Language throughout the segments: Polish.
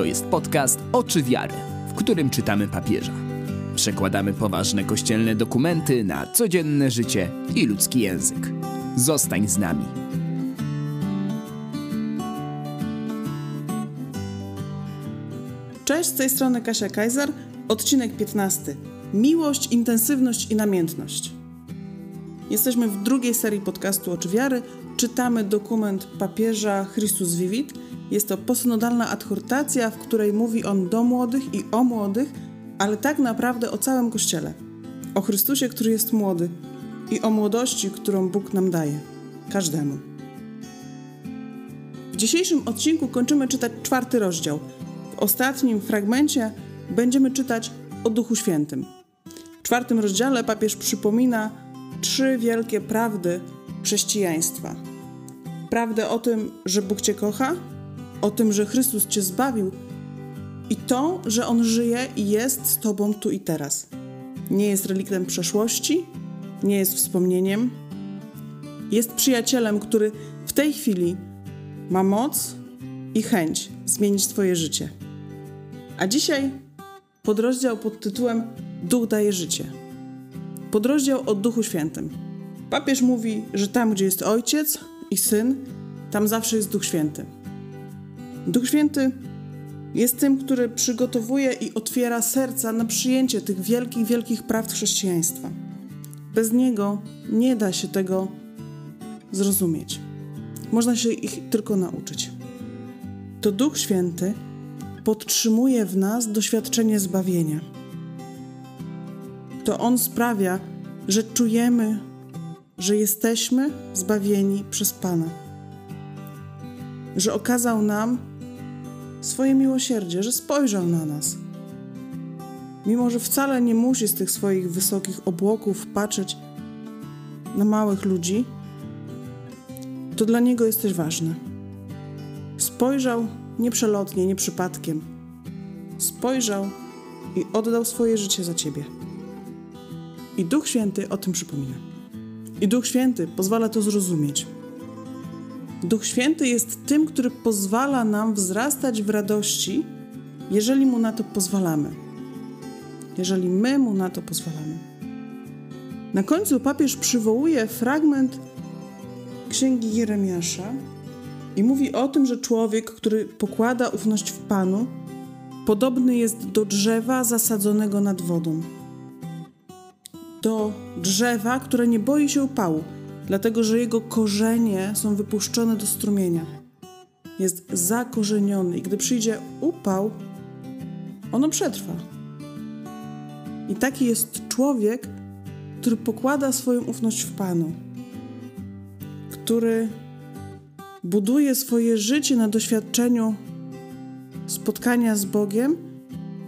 To jest podcast Oczy Wiary, w którym czytamy papieża. Przekładamy poważne kościelne dokumenty na codzienne życie i ludzki język. Zostań z nami. Cześć, z tej strony Kasia Kajzer, odcinek 15. Miłość, intensywność i namiętność. Jesteśmy w drugiej serii podcastu Oczy Wiary. Czytamy dokument papieża Christus Vivit. Jest to posynodalna adhortacja, w której mówi on do młodych i o młodych, ale tak naprawdę o całym Kościele. O Chrystusie, który jest młody i o młodości, którą Bóg nam daje. Każdemu. W dzisiejszym odcinku kończymy czytać czwarty rozdział. W ostatnim fragmencie będziemy czytać o Duchu Świętym. W czwartym rozdziale papież przypomina trzy wielkie prawdy chrześcijaństwa. Prawdę o tym, że Bóg Cię kocha, o tym, że Chrystus Cię zbawił i to, że On żyje i jest z Tobą tu i teraz. Nie jest reliktem przeszłości, nie jest wspomnieniem. Jest przyjacielem, który w tej chwili ma moc i chęć zmienić Twoje życie. A dzisiaj podrozdział pod tytułem Duch daje życie. Podrozdział o Duchu Świętym. Papież mówi, że tam, gdzie jest Ojciec i Syn, tam zawsze jest Duch Święty. Duch Święty jest tym, który przygotowuje i otwiera serca na przyjęcie tych wielkich, wielkich prawd chrześcijaństwa. Bez Niego nie da się tego zrozumieć. Można się ich tylko nauczyć. To Duch Święty podtrzymuje w nas doświadczenie zbawienia. To On sprawia, że czujemy, że jesteśmy zbawieni przez Pana. Że okazał nam swoje miłosierdzie, że spojrzał na nas. Mimo, że wcale nie musi z tych swoich wysokich obłoków patrzeć na małych ludzi, to dla niego jesteś ważny. Spojrzał nie przelotnie, nie przypadkiem. Spojrzał i oddał swoje życie za ciebie. I Duch Święty o tym przypomina. I Duch Święty pozwala to zrozumieć. Duch Święty jest tym, który pozwala nam wzrastać w radości, jeżeli mu na to pozwalamy. Jeżeli my mu na to pozwalamy. Na końcu papież przywołuje fragment księgi Jeremiasza i mówi o tym, że człowiek, który pokłada ufność w Panu, podobny jest do drzewa zasadzonego nad wodą. Do drzewa, które nie boi się upału dlatego że jego korzenie są wypuszczone do strumienia. Jest zakorzeniony i gdy przyjdzie upał, ono przetrwa. I taki jest człowiek, który pokłada swoją ufność w Panu, który buduje swoje życie na doświadczeniu spotkania z Bogiem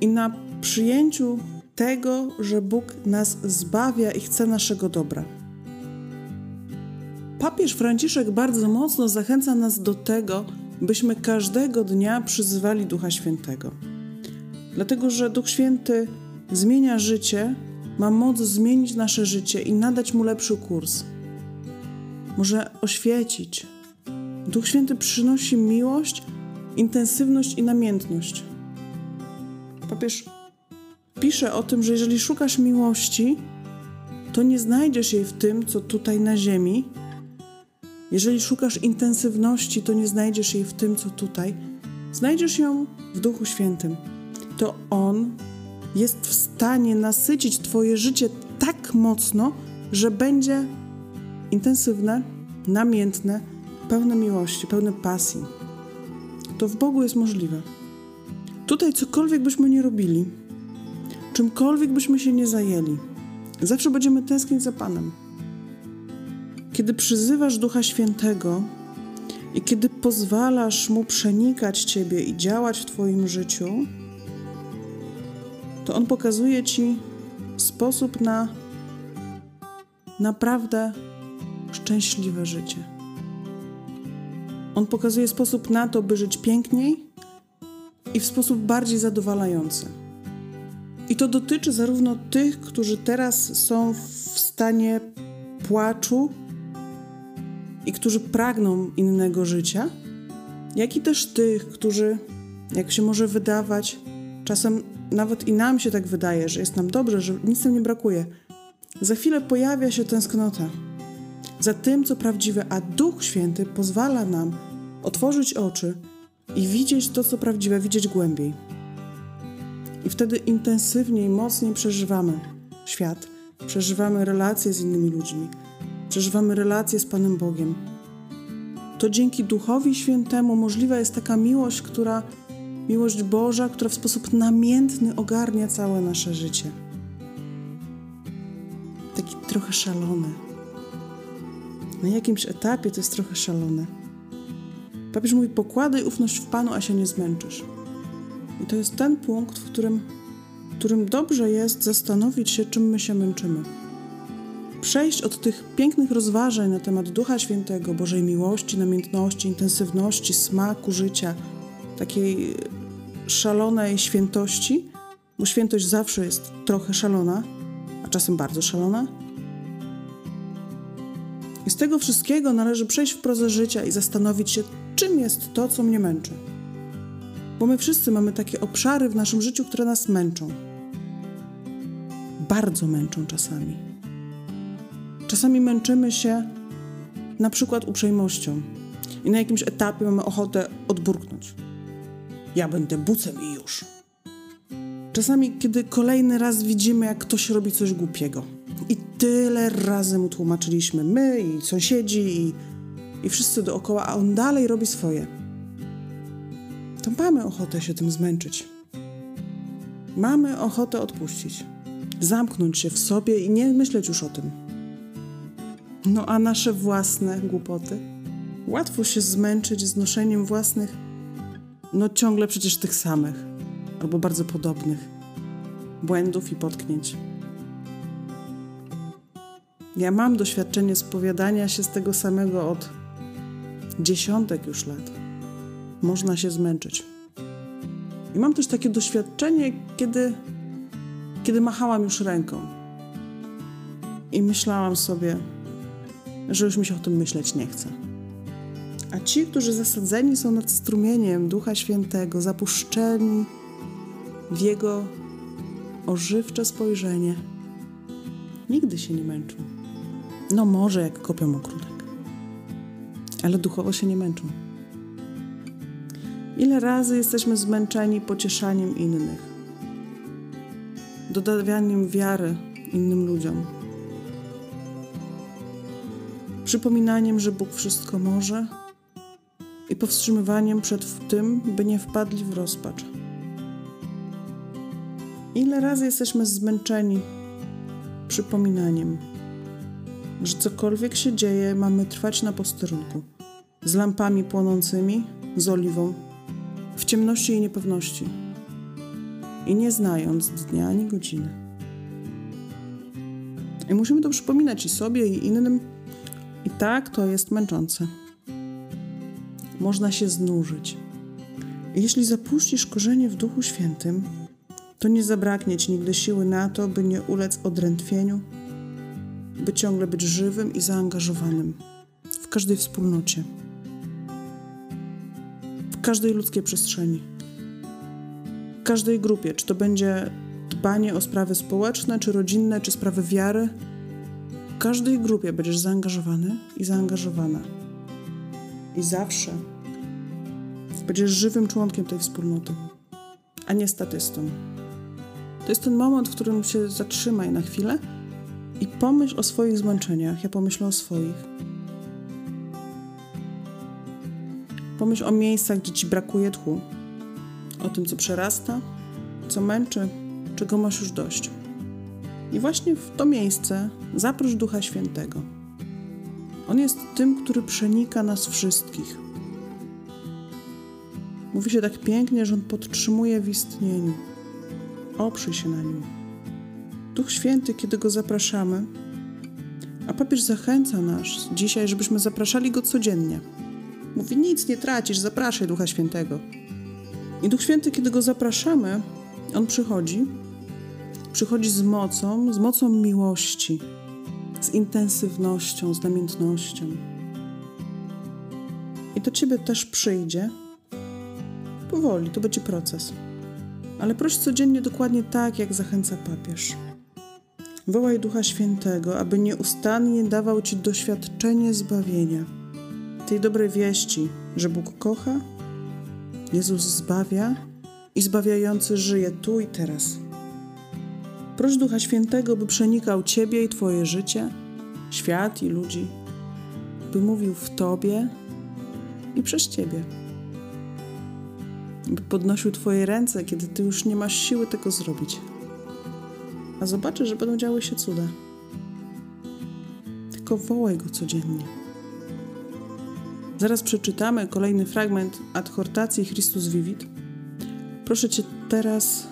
i na przyjęciu tego, że Bóg nas zbawia i chce naszego dobra. Papież Franciszek bardzo mocno zachęca nas do tego, byśmy każdego dnia przyzywali Ducha Świętego. Dlatego, że Duch Święty zmienia życie, ma moc zmienić nasze życie i nadać mu lepszy kurs. Może oświecić. Duch Święty przynosi miłość, intensywność i namiętność. Papież pisze o tym, że jeżeli szukasz miłości, to nie znajdziesz jej w tym, co tutaj na ziemi, jeżeli szukasz intensywności, to nie znajdziesz jej w tym, co tutaj. Znajdziesz ją w Duchu Świętym. To On jest w stanie nasycić Twoje życie tak mocno, że będzie intensywne, namiętne, pełne miłości, pełne pasji. To w Bogu jest możliwe. Tutaj cokolwiek byśmy nie robili, czymkolwiek byśmy się nie zajęli, zawsze będziemy tęsknić za Panem. Kiedy przyzywasz Ducha Świętego i kiedy pozwalasz Mu przenikać Ciebie i działać w Twoim życiu, to On pokazuje Ci sposób na naprawdę szczęśliwe życie. On pokazuje sposób na to, by żyć piękniej i w sposób bardziej zadowalający. I to dotyczy zarówno tych, którzy teraz są w stanie płaczu i którzy pragną innego życia, jak i też tych, którzy Jak się może wydawać, czasem nawet i nam się tak wydaje, że jest nam dobrze, że nic nam nie brakuje. Za chwilę pojawia się tęsknota za tym, co prawdziwe, a Duch Święty pozwala nam otworzyć oczy i widzieć to, co prawdziwe, widzieć głębiej. I wtedy intensywniej, mocniej przeżywamy świat, przeżywamy relacje z innymi ludźmi, przeżywamy relacje z Panem Bogiem. To dzięki Duchowi Świętemu możliwa jest taka miłość, która miłość Boża, która w sposób namiętny ogarnia całe nasze życie. Taki trochę szalony. Na jakimś etapie to jest trochę szalone. Papież mówi: pokładaj ufność w Panu, a się nie zmęczysz. I to jest ten punkt, w którym, w którym dobrze jest zastanowić się, czym my się męczymy. Przejść od tych pięknych rozważań na temat Ducha Świętego, Bożej miłości, namiętności, intensywności, smaku życia, takiej szalonej świętości, bo świętość zawsze jest trochę szalona, a czasem bardzo szalona. I z tego wszystkiego należy przejść w prozę życia i zastanowić się, czym jest to, co mnie męczy. Bo my wszyscy mamy takie obszary w naszym życiu, które nas męczą. Bardzo męczą czasami. Czasami męczymy się na przykład uprzejmością i na jakimś etapie mamy ochotę odburknąć. Ja będę bucem i już. Czasami, kiedy kolejny raz widzimy, jak ktoś robi coś głupiego i tyle razy mu tłumaczyliśmy, my i sąsiedzi i, i wszyscy dookoła, a on dalej robi swoje to mamy ochotę się tym zmęczyć. Mamy ochotę odpuścić, zamknąć się w sobie i nie myśleć już o tym. No a nasze własne głupoty? Łatwo się zmęczyć znoszeniem własnych, no ciągle przecież tych samych, albo bardzo podobnych błędów i potknięć. Ja mam doświadczenie spowiadania się z tego samego od dziesiątek już lat można się zmęczyć. I mam też takie doświadczenie, kiedy, kiedy machałam już ręką i myślałam sobie, że już mi się o tym myśleć nie chce. A ci, którzy zasadzeni są nad strumieniem Ducha Świętego, zapuszczeni w Jego ożywcze spojrzenie, nigdy się nie męczą. No może jak kopią ogródek, ale duchowo się nie męczą. Ile razy jesteśmy zmęczeni pocieszaniem innych, dodawaniem wiary innym ludziom, przypominaniem, że Bóg wszystko może i powstrzymywaniem przed tym, by nie wpadli w rozpacz. Ile razy jesteśmy zmęczeni przypominaniem, że cokolwiek się dzieje, mamy trwać na posterunku z lampami płonącymi, z oliwą w ciemności i niepewności i nie znając dnia ani godziny. I musimy to przypominać i sobie, i innym. I tak to jest męczące. Można się znużyć. Jeśli zapuścisz korzenie w Duchu Świętym, to nie zabraknie ci nigdy siły na to, by nie ulec odrętwieniu, by ciągle być żywym i zaangażowanym w każdej wspólnocie każdej ludzkiej przestrzeni. W każdej grupie, czy to będzie dbanie o sprawy społeczne, czy rodzinne, czy sprawy wiary, w każdej grupie będziesz zaangażowany i zaangażowana. I zawsze będziesz żywym członkiem tej wspólnoty, a nie statystą. To jest ten moment, w którym się zatrzymaj na chwilę i pomyśl o swoich zmęczeniach. Ja pomyślę o swoich Pomyśl o miejscach, gdzie ci brakuje tchu, o tym, co przerasta, co męczy, czego masz już dość. I właśnie w to miejsce zaproś Ducha Świętego. On jest tym, który przenika nas wszystkich. Mówi się tak pięknie, że on podtrzymuje w istnieniu. Oprzyj się na nim. Duch Święty, kiedy go zapraszamy, a papież zachęca nas dzisiaj, żebyśmy zapraszali go codziennie Mówi, nic nie tracisz, zapraszaj Ducha Świętego. I Duch Święty, kiedy go zapraszamy, on przychodzi. Przychodzi z mocą, z mocą miłości, z intensywnością, z namiętnością. I do ciebie też przyjdzie, Powoli, to będzie proces. Ale proś codziennie dokładnie tak, jak zachęca papież. Wołaj Ducha Świętego, aby nieustannie dawał Ci doświadczenie zbawienia. Tej dobrej wieści, że Bóg kocha, Jezus zbawia i zbawiający żyje tu i teraz. Proś Ducha Świętego, by przenikał Ciebie i Twoje życie, świat i ludzi, by mówił w Tobie i przez Ciebie. By podnosił Twoje ręce, kiedy Ty już nie masz siły tego zrobić. A zobaczysz, że będą działy się cuda. Tylko wołaj Go codziennie. Zaraz przeczytamy kolejny fragment adhortacji Christus Vivit. Proszę Cię teraz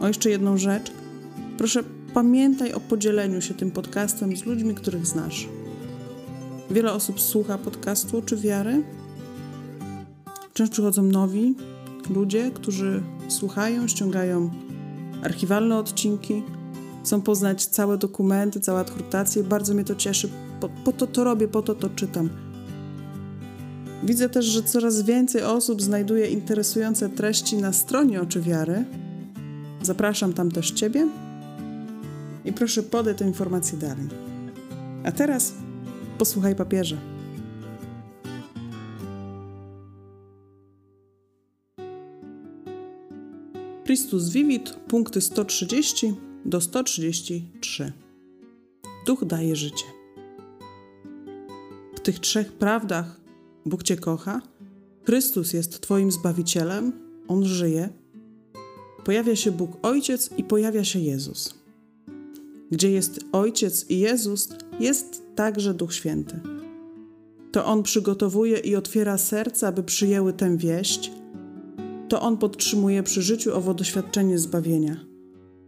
o jeszcze jedną rzecz. Proszę pamiętaj o podzieleniu się tym podcastem z ludźmi, których znasz. Wiele osób słucha podcastu czy wiary. Często przychodzą nowi ludzie, którzy słuchają, ściągają archiwalne odcinki, chcą poznać całe dokumenty, całe adhortacje. Bardzo mnie to cieszy. Po, po to to robię, po to to czytam. Widzę też, że coraz więcej osób znajduje interesujące treści na stronie Oczy Wiary. Zapraszam tam też Ciebie i proszę podaj tę informację dalej. A teraz posłuchaj papieża. Christus Vivit, punkty 130 do 133. Duch daje życie. W tych trzech prawdach Bóg Cię kocha, Chrystus jest Twoim Zbawicielem, On żyje, pojawia się Bóg Ojciec i pojawia się Jezus. Gdzie jest Ojciec i Jezus, jest także Duch Święty. To On przygotowuje i otwiera serca, aby przyjęły tę wieść. To On podtrzymuje przy życiu owo doświadczenie zbawienia.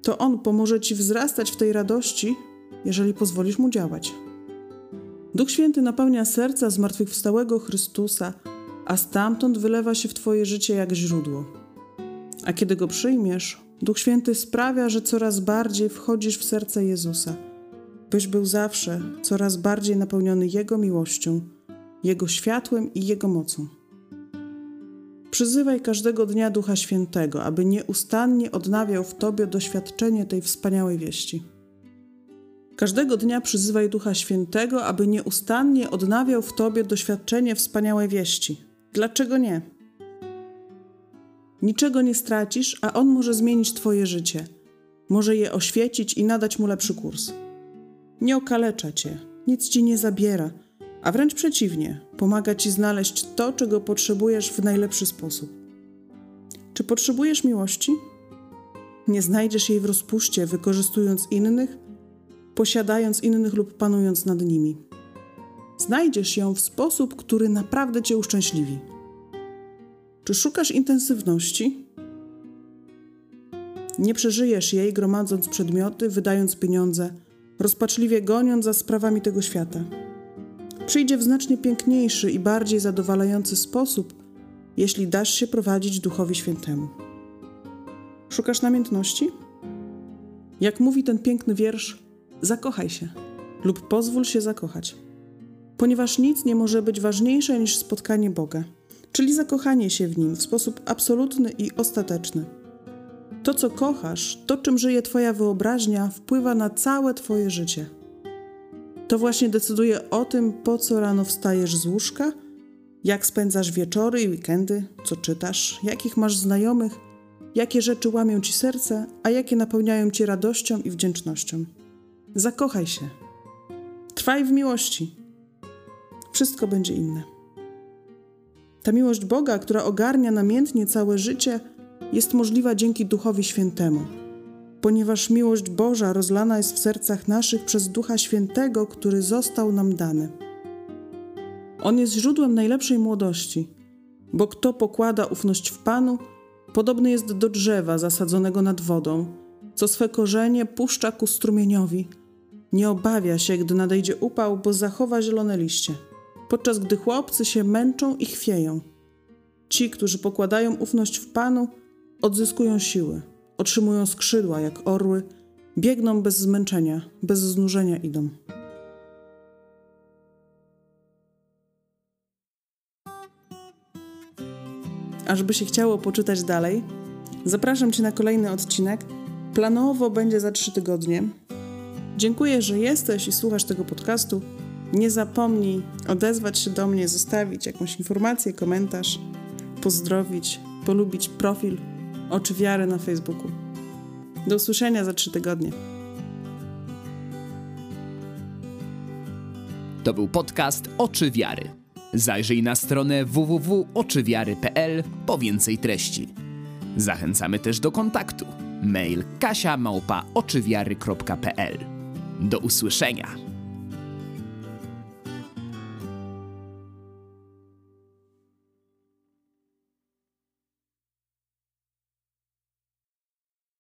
To On pomoże Ci wzrastać w tej radości, jeżeli pozwolisz Mu działać. Duch Święty napełnia serca zmartwychwstałego Chrystusa, a stamtąd wylewa się w Twoje życie jak źródło. A kiedy go przyjmiesz, Duch Święty sprawia, że coraz bardziej wchodzisz w serce Jezusa, byś był zawsze coraz bardziej napełniony Jego miłością, Jego światłem i Jego mocą. Przyzywaj każdego dnia Ducha Świętego, aby nieustannie odnawiał w Tobie doświadczenie tej wspaniałej wieści. Każdego dnia przyzywaj Ducha Świętego, aby nieustannie odnawiał w Tobie doświadczenie wspaniałej wieści. Dlaczego nie? Niczego nie stracisz, a On może zmienić Twoje życie. Może je oświecić i nadać mu lepszy kurs. Nie okalecza Cię, nic Ci nie zabiera, a wręcz przeciwnie, pomaga Ci znaleźć to, czego potrzebujesz w najlepszy sposób. Czy potrzebujesz miłości? Nie znajdziesz jej w rozpuście, wykorzystując innych, posiadając innych lub panując nad nimi. Znajdziesz ją w sposób, który naprawdę Cię uszczęśliwi. Czy szukasz intensywności? Nie przeżyjesz jej, gromadząc przedmioty, wydając pieniądze, rozpaczliwie goniąc za sprawami tego świata. Przyjdzie w znacznie piękniejszy i bardziej zadowalający sposób, jeśli dasz się prowadzić Duchowi Świętemu. Szukasz namiętności? Jak mówi ten piękny wiersz, zakochaj się lub pozwól się zakochać. Ponieważ nic nie może być ważniejsze niż spotkanie Boga, czyli zakochanie się w Nim w sposób absolutny i ostateczny. To, co kochasz, to, czym żyje Twoja wyobraźnia, wpływa na całe Twoje życie. To właśnie decyduje o tym, po co rano wstajesz z łóżka, jak spędzasz wieczory i weekendy, co czytasz, jakich masz znajomych, jakie rzeczy łamią ci serce, a jakie napełniają cię radością i wdzięcznością. Zakochaj się. Trwaj w miłości. Wszystko będzie inne. Ta miłość Boga, która ogarnia namiętnie całe życie, jest możliwa dzięki Duchowi Świętemu, ponieważ miłość Boża rozlana jest w sercach naszych przez Ducha Świętego, który został nam dany. On jest źródłem najlepszej młodości, bo kto pokłada ufność w Panu, podobny jest do drzewa zasadzonego nad wodą, co swe korzenie puszcza ku strumieniowi. Nie obawia się, gdy nadejdzie upał, bo zachowa zielone liście, podczas gdy chłopcy się męczą i chwieją. Ci, którzy pokładają ufność w Panu, odzyskują siły, otrzymują skrzydła jak orły, biegną bez zmęczenia, bez znużenia idą. ażby się chciało poczytać dalej, zapraszam Cię na kolejny odcinek. Planowo będzie za trzy tygodnie. Dziękuję, że jesteś i słuchasz tego podcastu. Nie zapomnij odezwać się do mnie, zostawić jakąś informację, komentarz, pozdrowić, polubić profil Oczy Wiary na Facebooku. Do usłyszenia za trzy tygodnie. To był podcast Oczy Wiary. Zajrzyj na stronę www.oczywiary.pl po więcej treści. Zachęcamy też do kontaktu. Mail kasia małpa. Do usłyszenia.